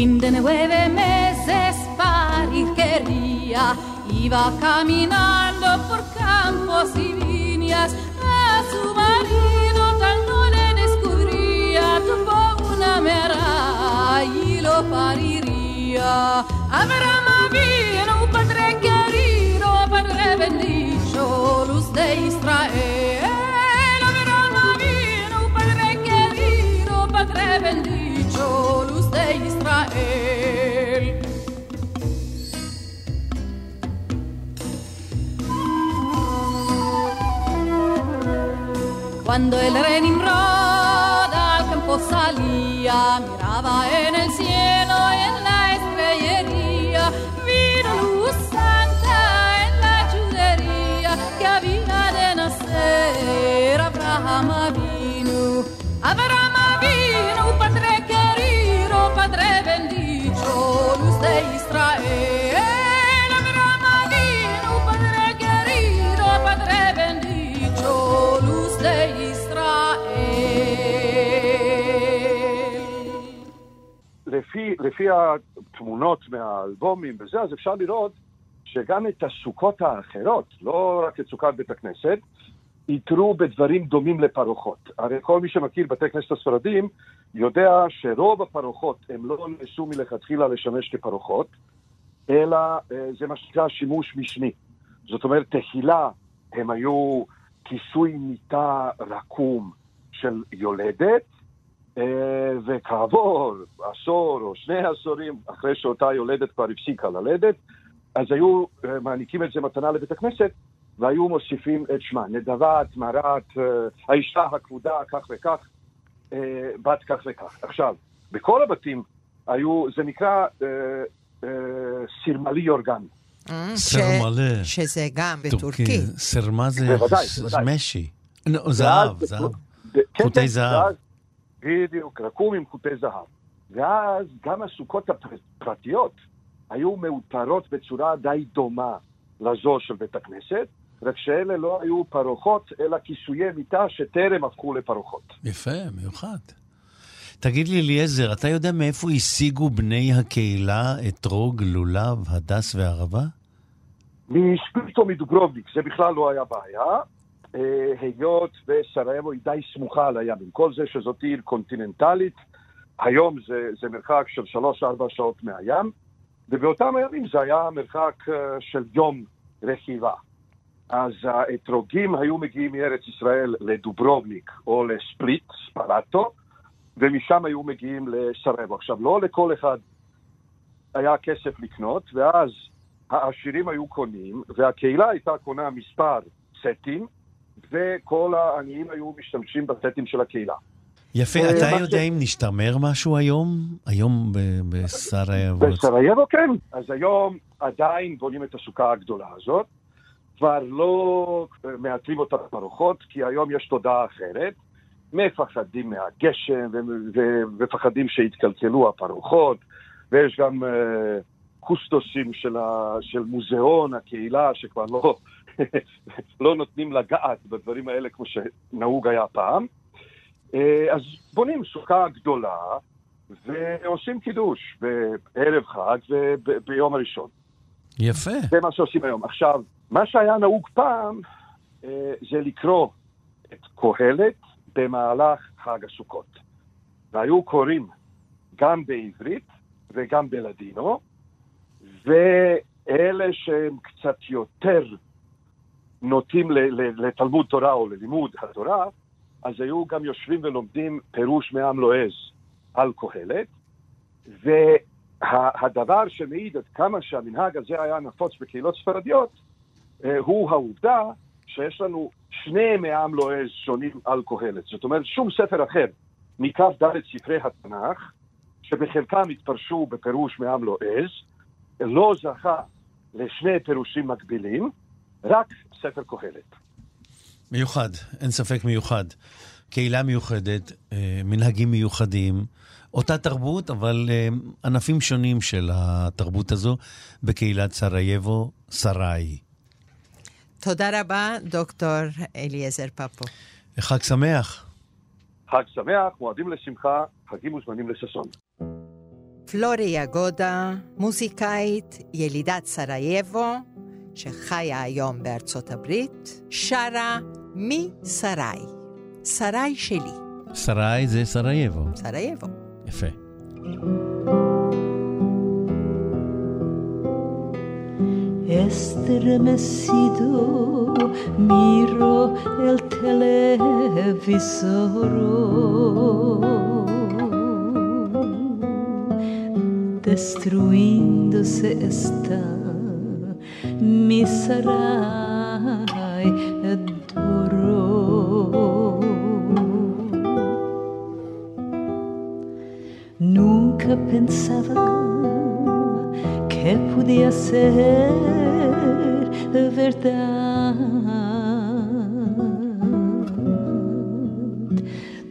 fin de nueve meses parir quería, iba caminando por campos y viñas, a su marido tal no le descubría, tuvo una mera y lo pariría. Abraham vino, padre querido, padre bendito, luz de Israel. Cuando el rey Nimrod al campo salía, miraba en el cielo en la estrellería, vino luz santa en la judería que había de nacer Abraham לפי, לפי התמונות מהאלבומים וזה, אז אפשר לראות שגם את הסוכות האחרות, לא רק את סוכת בית הכנסת, איתרו בדברים דומים לפרוחות. הרי כל מי שמכיר בתי כנסת הספרדים יודע שרוב הפרוחות הם לא נעשו מלכתחילה לשמש כפרוחות, אלא אה, זה מה שנקרא שימוש משני. זאת אומרת, תחילה הם היו כיסוי מיטה רקום של יולדת, וכעבור עשור או שני עשורים, אחרי שאותה יולדת כבר הפסיקה ללדת, אז היו אה, מעניקים את זה מתנה לבית הכנסת, והיו מוסיפים את שמה, נדבת, מרת, אה, האישה הכבודה, כך וכך, אה, בת כך וכך. עכשיו, בכל הבתים היו, זה נקרא אה, אה, סרמלי אורגני. אה, ש- סרמלה. שזה גם טורקי. בטורקית. סרמה זה. משי. לא, זהב, זהב. כן, חוטי כן, זהב. בדיוק, רקום עם חוטי זהב. ואז גם הסוכות הפרטיות היו מאותרות בצורה די דומה לזו של בית הכנסת, רק שאלה לא היו פרוחות, אלא כיסויי מיטה שטרם הפכו לפרוחות. יפה, מיוחד. תגיד לי, אליעזר, אתה יודע מאיפה השיגו בני הקהילה אתרוג, לולב, הדס וערבה? משפיטו מדוברובניק, זה בכלל לא היה בעיה. אה, היות וסרייבו היא די סמוכה על הים. עם כל זה שזאת עיר קונטיננטלית, היום זה, זה מרחק של 3-4 שעות מהים, ובאותם הימים זה היה מרחק אה, של יום רכיבה. אז האתרוגים היו מגיעים מארץ ישראל לדוברובניק או לספליט, ספרטו, ומשם היו מגיעים לסרבו. עכשיו, לא לכל אחד היה כסף לקנות, ואז העשירים היו קונים, והקהילה הייתה קונה מספר סטים, וכל העניים היו משתמשים בסטים של הקהילה. יפה, אתה יודע אם נשתמר משהו היום? היום בסרייבו? בסרייבו כן. אז היום עדיין בונים את הסוכה הגדולה הזאת. כבר לא מאתרים אותה ברוחות, כי היום יש תודעה אחרת. מפחדים מהגשם ומפחדים שיתקלקלו הפרוחות, ויש גם uh, קוסטוסים של, ה, של מוזיאון הקהילה שכבר לא, [LAUGHS] לא נותנים לגעת בדברים האלה כמו שנהוג היה פעם. Uh, אז בונים סוכה גדולה ועושים קידוש בערב חג וביום הראשון. יפה. זה מה שעושים היום. עכשיו, מה שהיה נהוג פעם אה, זה לקרוא את קהלת במהלך חג הסוכות. והיו קוראים גם בעברית וגם בלדינו, ואלה שהם קצת יותר נוטים לתלמוד תורה או ללימוד התורה, אז היו גם יושבים ולומדים פירוש מעם לועז על קהלת, והדבר שמעיד עד כמה שהמנהג הזה היה נפוץ בקהילות ספרדיות, אה, הוא העובדה שיש לנו שני מעם לועז שונים על קהלת. זאת אומרת, שום ספר אחר מכ"ד ספרי התנ"ך, שבחלקם התפרשו בפירוש מעם לועז, לא זכה לשני פירושים מקבילים, רק ספר קהלת. מיוחד, אין ספק מיוחד. קהילה מיוחדת, אה, מנהגים מיוחדים, אותה תרבות, אבל אה, ענפים שונים של התרבות הזו בקהילת סרייבו, סראי. תודה רבה, דוקטור אליעזר פפו. חג שמח. חג שמח, מועדים לשמחה, חגים מוזמנים לששון. פלורי יגודה, מוזיקאית, ילידת סרייבו, שחיה היום בארצות הברית, שרה Mi Saray. סראי שלי. סראי זה סרייבו. סרייבו. יפה. estremecido miro el televisor. Destruindo-se está mi sarai duro. Nunca pensava que podia ser verdade.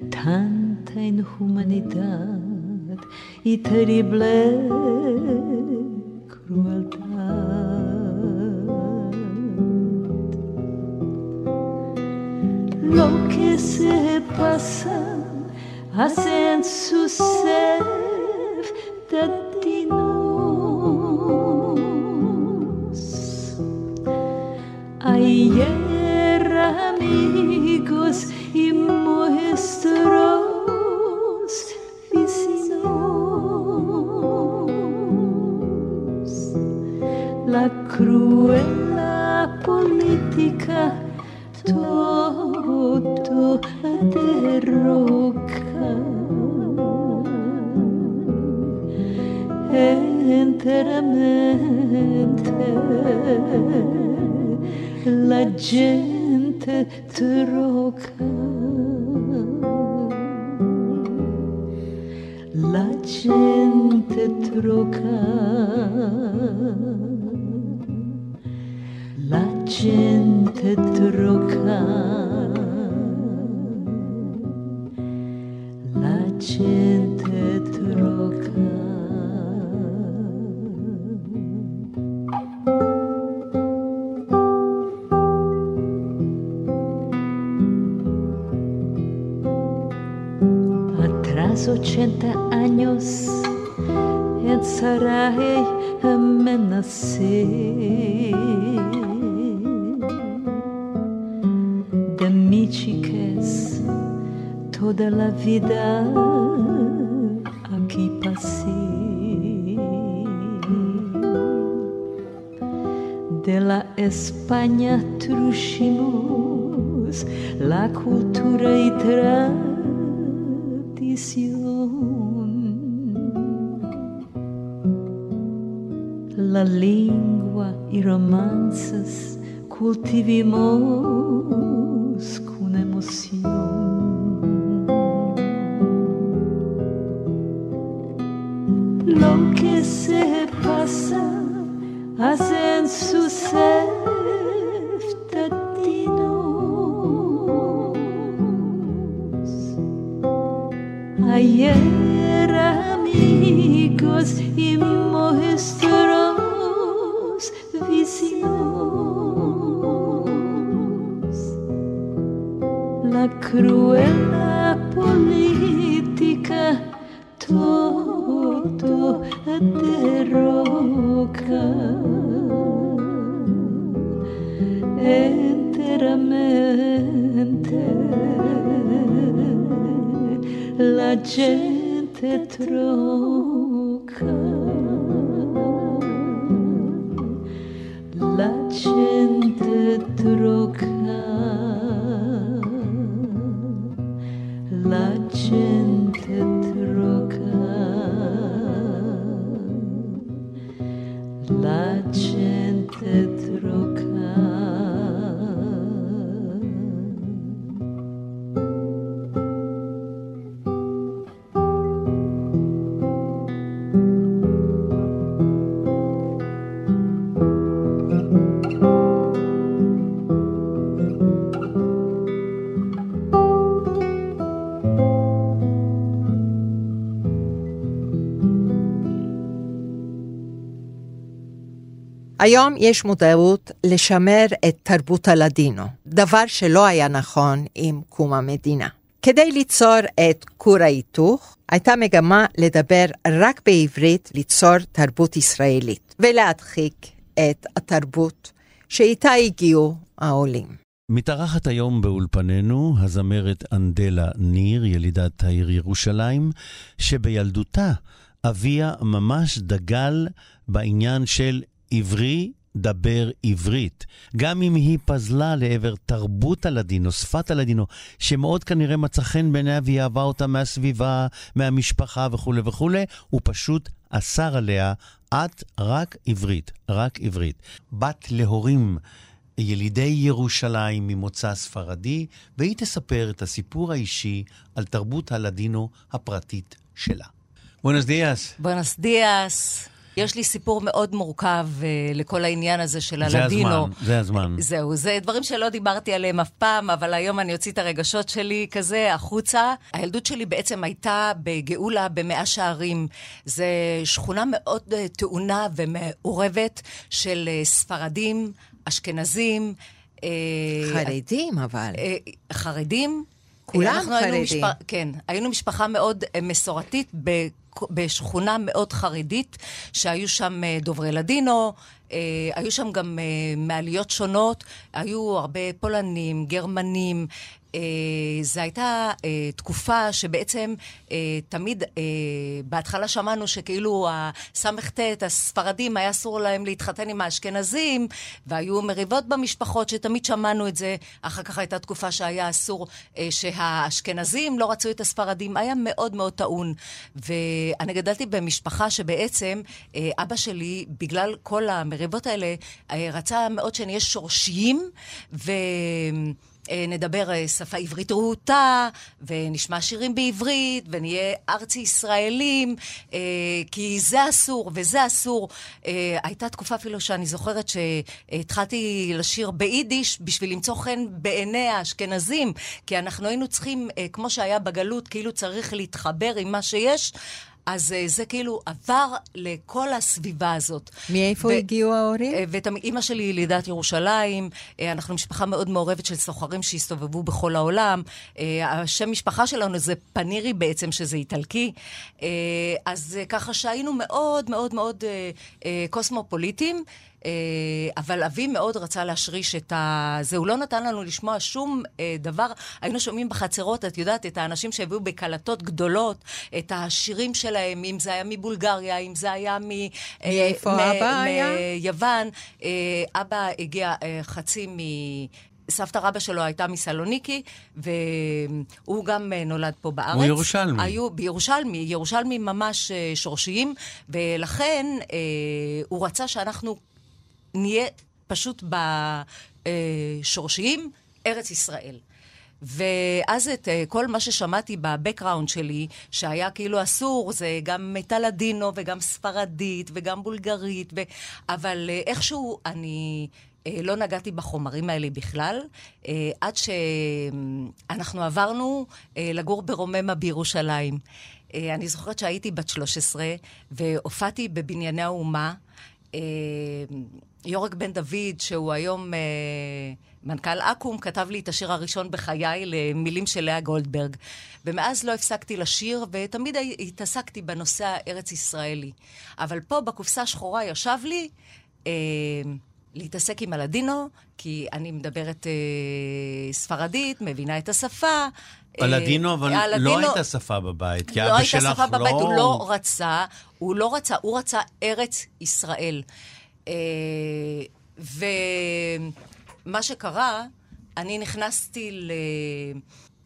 Tanta inhumanidade e terrible La gente troca. La gente troca. La gente troca. Ochenta años en Sarai me nací. chiques, toda la vida aquí pasé. De la España trujimos la cultura y. la língua, i romances cultivimo enteramente. La gente troca la gente troca היום יש מודעות לשמר את תרבות הלדינו, דבר שלא היה נכון עם קום המדינה. כדי ליצור את כור ההיתוך, הייתה מגמה לדבר רק בעברית, ליצור תרבות ישראלית, ולהדחיק את התרבות שאיתה הגיעו העולים. מתארחת היום באולפנינו הזמרת אנדלה ניר, ילידת העיר ירושלים, שבילדותה אביה ממש דגל בעניין של עברי דבר עברית. גם אם היא פזלה לעבר תרבות הלדינו, שפת הלדינו, שמאוד כנראה מצא חן בעיניה והיא אהבה אותה מהסביבה, מהמשפחה וכולי וכולי, הוא פשוט אסר עליה, את רק עברית, רק עברית. בת להורים ילידי ירושלים ממוצא ספרדי, והיא תספר את הסיפור האישי על תרבות הלדינו הפרטית שלה. בונס דיאס. בונס דיאס. יש לי סיפור מאוד מורכב uh, לכל העניין הזה של הלדינו. זה הזמן, זה הזמן. זהו, זה דברים שלא דיברתי עליהם אף פעם, אבל היום אני אוציא את הרגשות שלי כזה החוצה. הילדות שלי בעצם הייתה בגאולה במאה שערים. זו שכונה מאוד uh, טעונה ומעורבת של uh, ספרדים, אשכנזים. Uh, חרדים אבל. Uh, חרדים. כולם חרדים. משפ... כן, היינו משפחה מאוד uh, מסורתית ב... בשכונה מאוד חרדית, שהיו שם דוברי לדינו, היו שם גם מעליות שונות, היו הרבה פולנים, גרמנים. זו הייתה תקופה שבעצם תמיד, בהתחלה שמענו שכאילו הס"ט, הספרדים, היה אסור להם להתחתן עם האשכנזים, והיו מריבות במשפחות שתמיד שמענו את זה. אחר כך הייתה תקופה שהיה אסור שהאשכנזים לא רצו את הספרדים. היה מאוד מאוד טעון. ואני גדלתי במשפחה שבעצם אבא שלי, בגלל כל המריבות האלה, רצה מאוד שנהיה שורשיים, ו... נדבר שפה עברית רהוטה, ונשמע שירים בעברית, ונהיה ארצי ישראלים, כי זה אסור וזה אסור. הייתה תקופה אפילו שאני זוכרת שהתחלתי לשיר ביידיש בשביל למצוא חן בעיני האשכנזים, כי אנחנו היינו צריכים, כמו שהיה בגלות, כאילו צריך להתחבר עם מה שיש. אז זה כאילו עבר לכל הסביבה הזאת. מאיפה ו- הגיעו ההורים? ואימא שלי היא לידת ירושלים, אנחנו משפחה מאוד מעורבת של סוחרים שהסתובבו בכל העולם. השם משפחה שלנו זה פנירי בעצם, שזה איטלקי. אז ככה שהיינו מאוד מאוד מאוד קוסמופוליטים. אה, אבל אבי מאוד רצה להשריש את ה... זה, הוא לא נתן לנו לשמוע שום אה, דבר. היינו שומעים בחצרות, את יודעת, את האנשים שהביאו בקלטות גדולות, את השירים שלהם, אם זה היה מבולגריה, אם זה היה מ... אה, מאיפה מ- אבא היה? מיוון. אבא הגיע חצי מ... סבתא רבא שלו הייתה מסלוניקי, והוא גם נולד פה בארץ. הוא ירושלמי. היו בירושלמי, ירושלמים ממש שורשיים, ולכן אה, הוא רצה שאנחנו נהיה פשוט בשורשיים, ארץ ישראל. ואז את אה, כל מה ששמעתי בבקראונד שלי, שהיה כאילו אסור, זה גם מטלדינו וגם ספרדית וגם בולגרית, ו... אבל אה, איכשהו אני אה, לא נגעתי בחומרים האלה בכלל, עד שאנחנו עברנו לגור ברוממה בירושלים. אני זוכרת שהייתי בת 13 והופעתי בבנייני האומה. יורק בן דוד, שהוא היום אה, מנכ"ל אקו"ם, כתב לי את השיר הראשון בחיי למילים של לאה גולדברג. ומאז לא הפסקתי לשיר, ותמיד התעסקתי בנושא הארץ-ישראלי. אבל פה, בקופסה השחורה, ישב לי אה, להתעסק עם הלדינו, כי אני מדברת אה, ספרדית, מבינה את השפה. הלדינו, אה, אבל הלדינו- לא הייתה שפה בבית, כי לא אבא הייתה שלך שפה בבית, הוא לא רצה, הוא לא רצה, הוא רצה ארץ ישראל. אה, ומה שקרה, אני נכנסתי ל...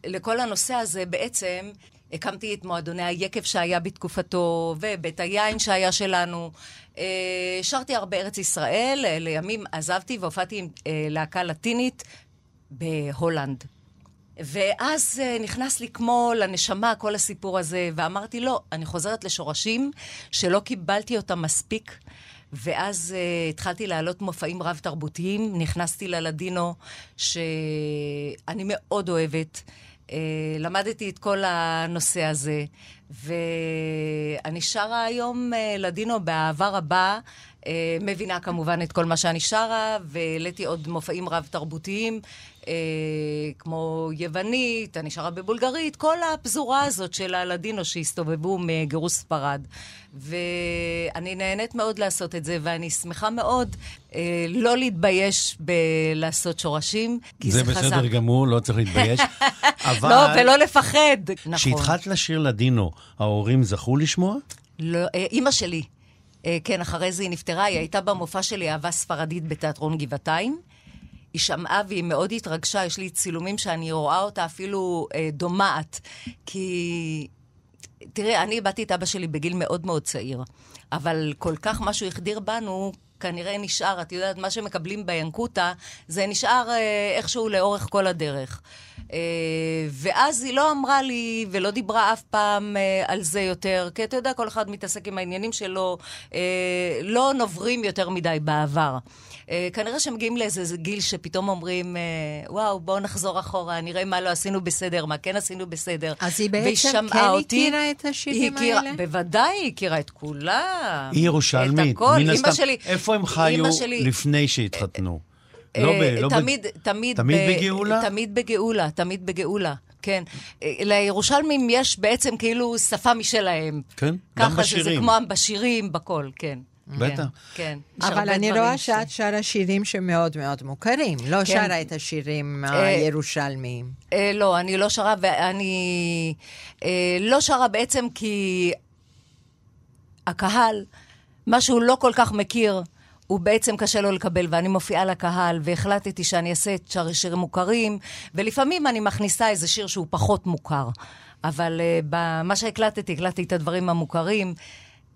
לכל הנושא הזה, בעצם הקמתי את מועדוני היקב שהיה בתקופתו, ובית היין שהיה שלנו. אה, שרתי הרבה ארץ ישראל, אה, לימים עזבתי והופעתי עם להקה לטינית בהולנד. ואז נכנס לי כמו לנשמה כל הסיפור הזה, ואמרתי, לא, אני חוזרת לשורשים שלא קיבלתי אותם מספיק. ואז uh, התחלתי להעלות מופעים רב-תרבותיים, נכנסתי ללדינו, שאני מאוד אוהבת. Uh, למדתי את כל הנושא הזה, ואני שרה היום uh, לדינו באהבה רבה. Uh, מבינה כמובן את כל מה שאני שרה, והעליתי עוד מופעים רב-תרבותיים, uh, כמו יוונית, אני שרה בבולגרית, כל הפזורה הזאת של הלדינו שהסתובבו מגירוש ספרד. ואני נהנית מאוד לעשות את זה, ואני שמחה מאוד uh, לא להתבייש בלעשות שורשים, כי זה, זה חזק. בסדר גמור, לא צריך להתבייש. [LAUGHS] אבל... לא, ולא לפחד. נכון. כשהתחלת לשיר לדינו, ההורים זכו לשמוע? לא, אה, אימא שלי, אה, כן, אחרי זה היא נפטרה, היא הייתה במופע שלי אהבה ספרדית בתיאטרון גבעתיים. היא שמעה והיא מאוד התרגשה, יש לי צילומים שאני רואה אותה אפילו אה, דומעת. כי, תראה, אני איבדתי את אבא שלי בגיל מאוד מאוד צעיר, אבל כל כך משהו החדיר בנו, כנראה נשאר, את יודעת, מה שמקבלים בינקותה, זה נשאר אה, איכשהו לאורך כל הדרך. אה, ואז היא לא אמרה לי ולא דיברה אף פעם אה, על זה יותר, כי אתה יודע, כל אחד מתעסק עם העניינים שלו, אה, לא נוברים יותר מדי בעבר. אה, כנראה שמגיעים לאיזה גיל שפתאום אומרים, אה, וואו, בואו נחזור אחורה, נראה מה לא עשינו בסדר, מה כן עשינו בסדר. אז היא בעצם כן אותי. הכירה את השירים היא הכירה, האלה? בוודאי, היא הכירה את כולם. היא ירושלמית, את הכל. מן הסתם. שלי... איפה הם חיו שלי- לפני שהתחתנו? אה, לא ב- לא ב- תמיד, תמיד, תמיד ב- בגאולה? תמיד בגאולה, תמיד בגאולה, כן. לירושלמים יש בעצם כאילו שפה משלהם. כן, גם ככה שזה בשירים. כמו בשירים, בכל, כן. בטח. כן, כן. יש אבל אני רואה שאת שרה שירים שמאוד מאוד מוכרים. לא כן. שרה את השירים אה, הירושלמיים. אה, לא, אני לא שרה, ואני אה, לא שרה בעצם כי הקהל, מה שהוא לא כל כך מכיר, הוא בעצם קשה לו לקבל, ואני מופיעה לקהל, והחלטתי שאני אעשה את שאר שירים מוכרים, ולפעמים אני מכניסה איזה שיר שהוא פחות מוכר. אבל אה, במה שהקלטתי, הקלטתי את הדברים המוכרים.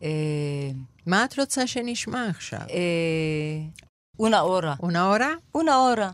אה, מה את רוצה שנשמע עכשיו? אה, אונה אורה. אונה אורה? אונה אורה.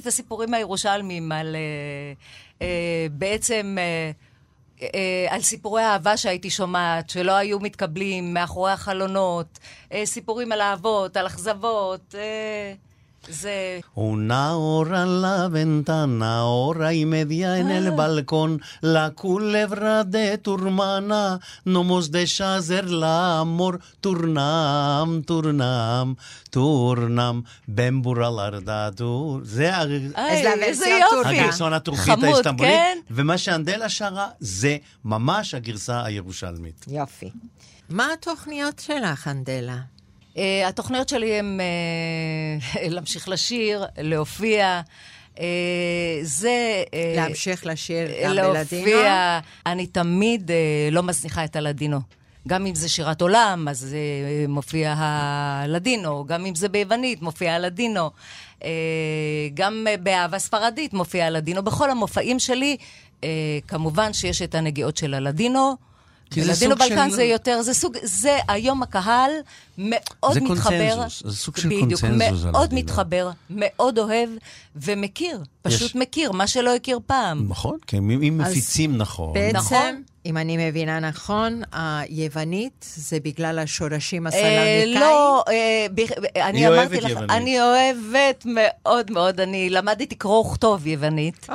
את הסיפורים הירושלמיים על אה, אה, בעצם... אה, על סיפורי אהבה שהייתי שומעת, שלא היו מתקבלים מאחורי החלונות, סיפורים על אהבות, על אכזבות, אה, זה... Una hora en la ventana, hora y media en el balcón, la culebra de tu hermana, no hemos de hacer la amor, turnam, turnam, turnam, ben buralarda dur. זה. הגרסון הטורקית כן? ומה שאנדלה שרה זה ממש הגרסה הירושלמית. יופי. מה התוכניות שלך, אנדלה? Uh, התוכניות שלי הן uh, [LAUGHS] להמשיך לשיר, להופיע. Uh, זה... Uh, להמשיך לשיר גם להופיע. בלדינו? אני תמיד uh, לא מזניחה את הלדינו. גם אם זה שירת עולם, אז uh, מופיע הלדינו. גם אם זה ביוונית, מופיע הלדינו. Uh, גם uh, באהבה ספרדית מופיע הלדינו. בכל המופעים שלי, uh, כמובן שיש את הנגיעות של הלדינו. כי זה לדינו סוג של- בלקן זה יותר, זה סוג, זה היום הקהל מאוד זה מתחבר. קונצנזוס, זה סוג של בדיוק, קונצנזוס על מאוד. מתחבר, מאוד אוהב ומכיר. פשוט יש- מכיר, מה שלא הכיר פעם. נכון, כי אם אז מפיצים נכון. בעצם, נכון. אם אני מבינה נכון, היוונית זה בגלל השורשים אה, הסלוניקאים? לא, אה, אני אמרתי לך. אני אוהבת מאוד מאוד, אני למדתי קרוא וכתוב יוונית.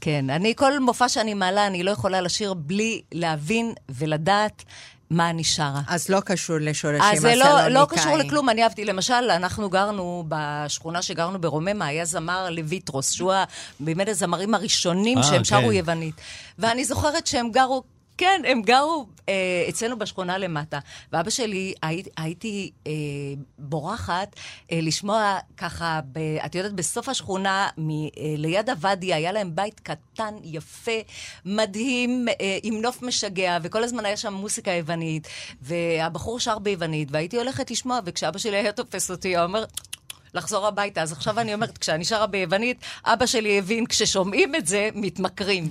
כן, אני, כל מופע שאני מעלה, אני לא יכולה לשיר בלי להבין ולדעת מה אני שרה. אז לא קשור לשורשים אז זה הסלוניקאים. לא, לא קשור לכלום, אני אהבתי. למשל, אנחנו גרנו בשכונה שגרנו ברוממה, היה זמר לויטרוס, שהוא באמת הזמרים הראשונים אה, שהם כן. שרו יוונית. ואני זוכרת שהם גרו... כן, הם גרו אה, אצלנו בשכונה למטה. ואבא שלי, הי, הייתי אה, בורחת אה, לשמוע ככה, ב, את יודעת, בסוף השכונה, מ, אה, ליד הוואדי, היה להם בית קטן, יפה, מדהים, אה, עם נוף משגע, וכל הזמן היה שם מוסיקה יוונית, והבחור שר ביוונית, והייתי הולכת לשמוע, וכשאבא שלי היה תופס אותי, הוא אומר... לחזור הביתה. אז עכשיו אני אומרת, כשאני שרה ביוונית, אבא שלי הבין, כששומעים את זה, מתמכרים.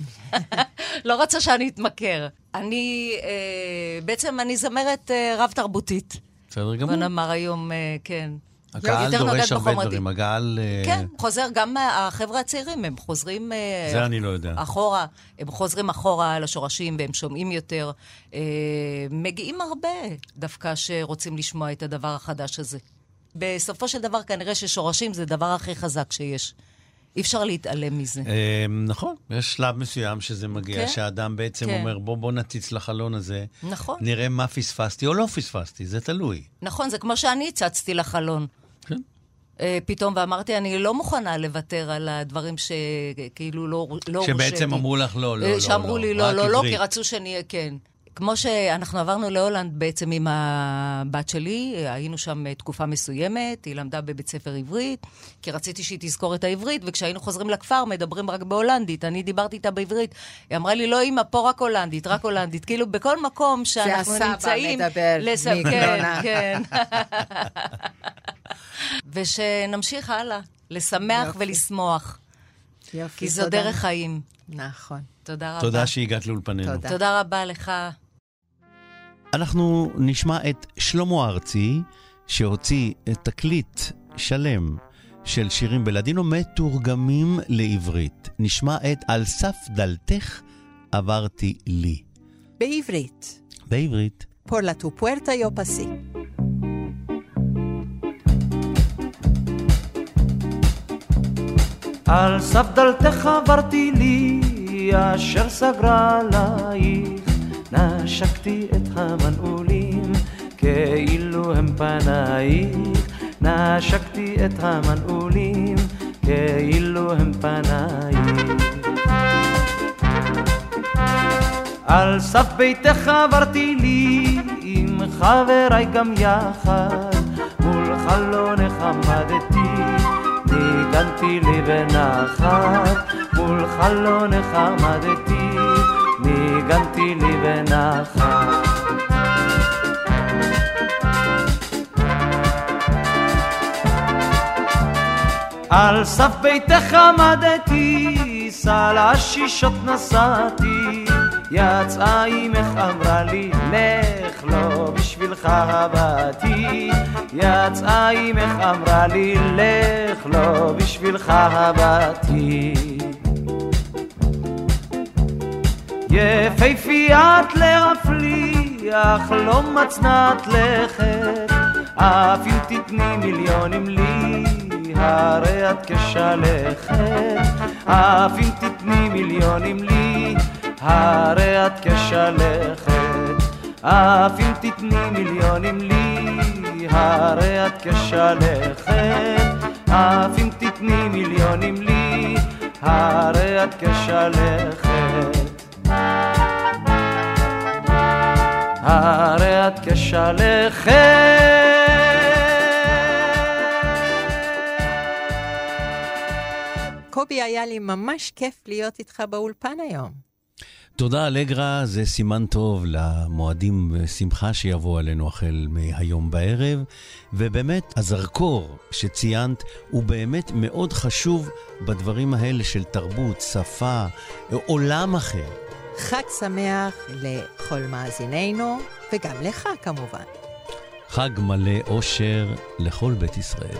לא רצה שאני אתמכר. אני, אה, בעצם אני זמרת אה, רב-תרבותית. בסדר בוא גמור. נאמר היום, אה, כן. הקהל יותר דורש הרבה בחומר דברים, הקהל... אה, כן, חוזר, גם החבר'ה הצעירים, הם חוזרים... אה, זה אני לא יודע. אחורה, הם חוזרים אחורה לשורשים והם שומעים יותר. אה, מגיעים הרבה דווקא שרוצים לשמוע את הדבר החדש הזה. בסופו של דבר, כנראה ששורשים זה הדבר הכי חזק שיש. אי אפשר להתעלם מזה. אה, נכון, יש שלב מסוים שזה מגיע, כן. שהאדם בעצם כן. אומר, בוא בוא נציץ לחלון הזה, נכון. נראה מה פספסתי או לא פספסתי, זה תלוי. נכון, זה כמו שאני הצצתי לחלון. כן. אה, פתאום, ואמרתי, אני לא מוכנה לוותר על הדברים שכאילו לא לא הורשיתי. שבעצם אמרו לך לא, לא, אה, לא, שאמרו לא, לי רק לא, לא, לא, עברית. כי רצו שאני אהיה כן. כמו שאנחנו עברנו להולנד בעצם עם הבת שלי, היינו שם אה, תקופה מסוימת, היא למדה בבית ספר עברית, כי רציתי שהיא תזכור את העברית, וכשהיינו חוזרים לכפר מדברים רק בהולנדית, אני דיברתי איתה בעברית. היא אמרה לי, לא אמא, פה רק הולנדית, רק הולנדית. כאילו, בכל מקום שאנחנו הסבא נמצאים... מדבר לס- מגרונה. כן, כן. [LAUGHS] ושנמשיך הלאה, לשמח יופי. ולשמוח, יופי, כי זו תודה. דרך חיים. נכון. תודה רבה. תודה שהגעת לאולפנינו. תודה. תודה רבה לך. אנחנו נשמע את שלמה ארצי, שהוציא תקליט שלם של שירים בלדינו מתורגמים לעברית. נשמע את על סף דלתך עברתי לי. בעברית, בעברית. por la tu puerta yo pasé. על סף דלתך עברתי לי, אשר סגרה עלייך. נשקתי את המנעולים, כאילו הם פנייך. נשקתי את המנעולים, כאילו הם פנייך. על סף ביתך עברתי לי, עם חבריי גם יחד, מול חלונך עמדתי, ניגנתי לי בנחת, מול חלונך עמדתי, בנחת. על סף ביתך עמדתי, סל השישות נסעתי, יצאה אמך אמרה לי, לך לא בשבילך הבאתי. יצאה אמך אמרה לי, לך לא בשבילך הבאתי. יפהפיית להפליא, אך לא מצנת לכת, אף אם תתני מיליונים לי, הרי את כשלכת, אף אם תתני מיליונים לי, הרי את כשלכת, אף אם תתני מיליונים לי, הרי את כשלכת, אף אם תתני מיליונים לי, הרי את כשלכת. הרי את כשלכת. קובי, היה לי ממש כיף להיות איתך באולפן היום. תודה, אלגרה, זה סימן טוב למועדים ושמחה שיבוא עלינו החל מהיום בערב. ובאמת, הזרקור שציינת הוא באמת מאוד חשוב בדברים האלה של תרבות, שפה, עולם אחר. חג שמח לכל מאזינינו, וגם לך כמובן. חג מלא אושר לכל בית ישראל.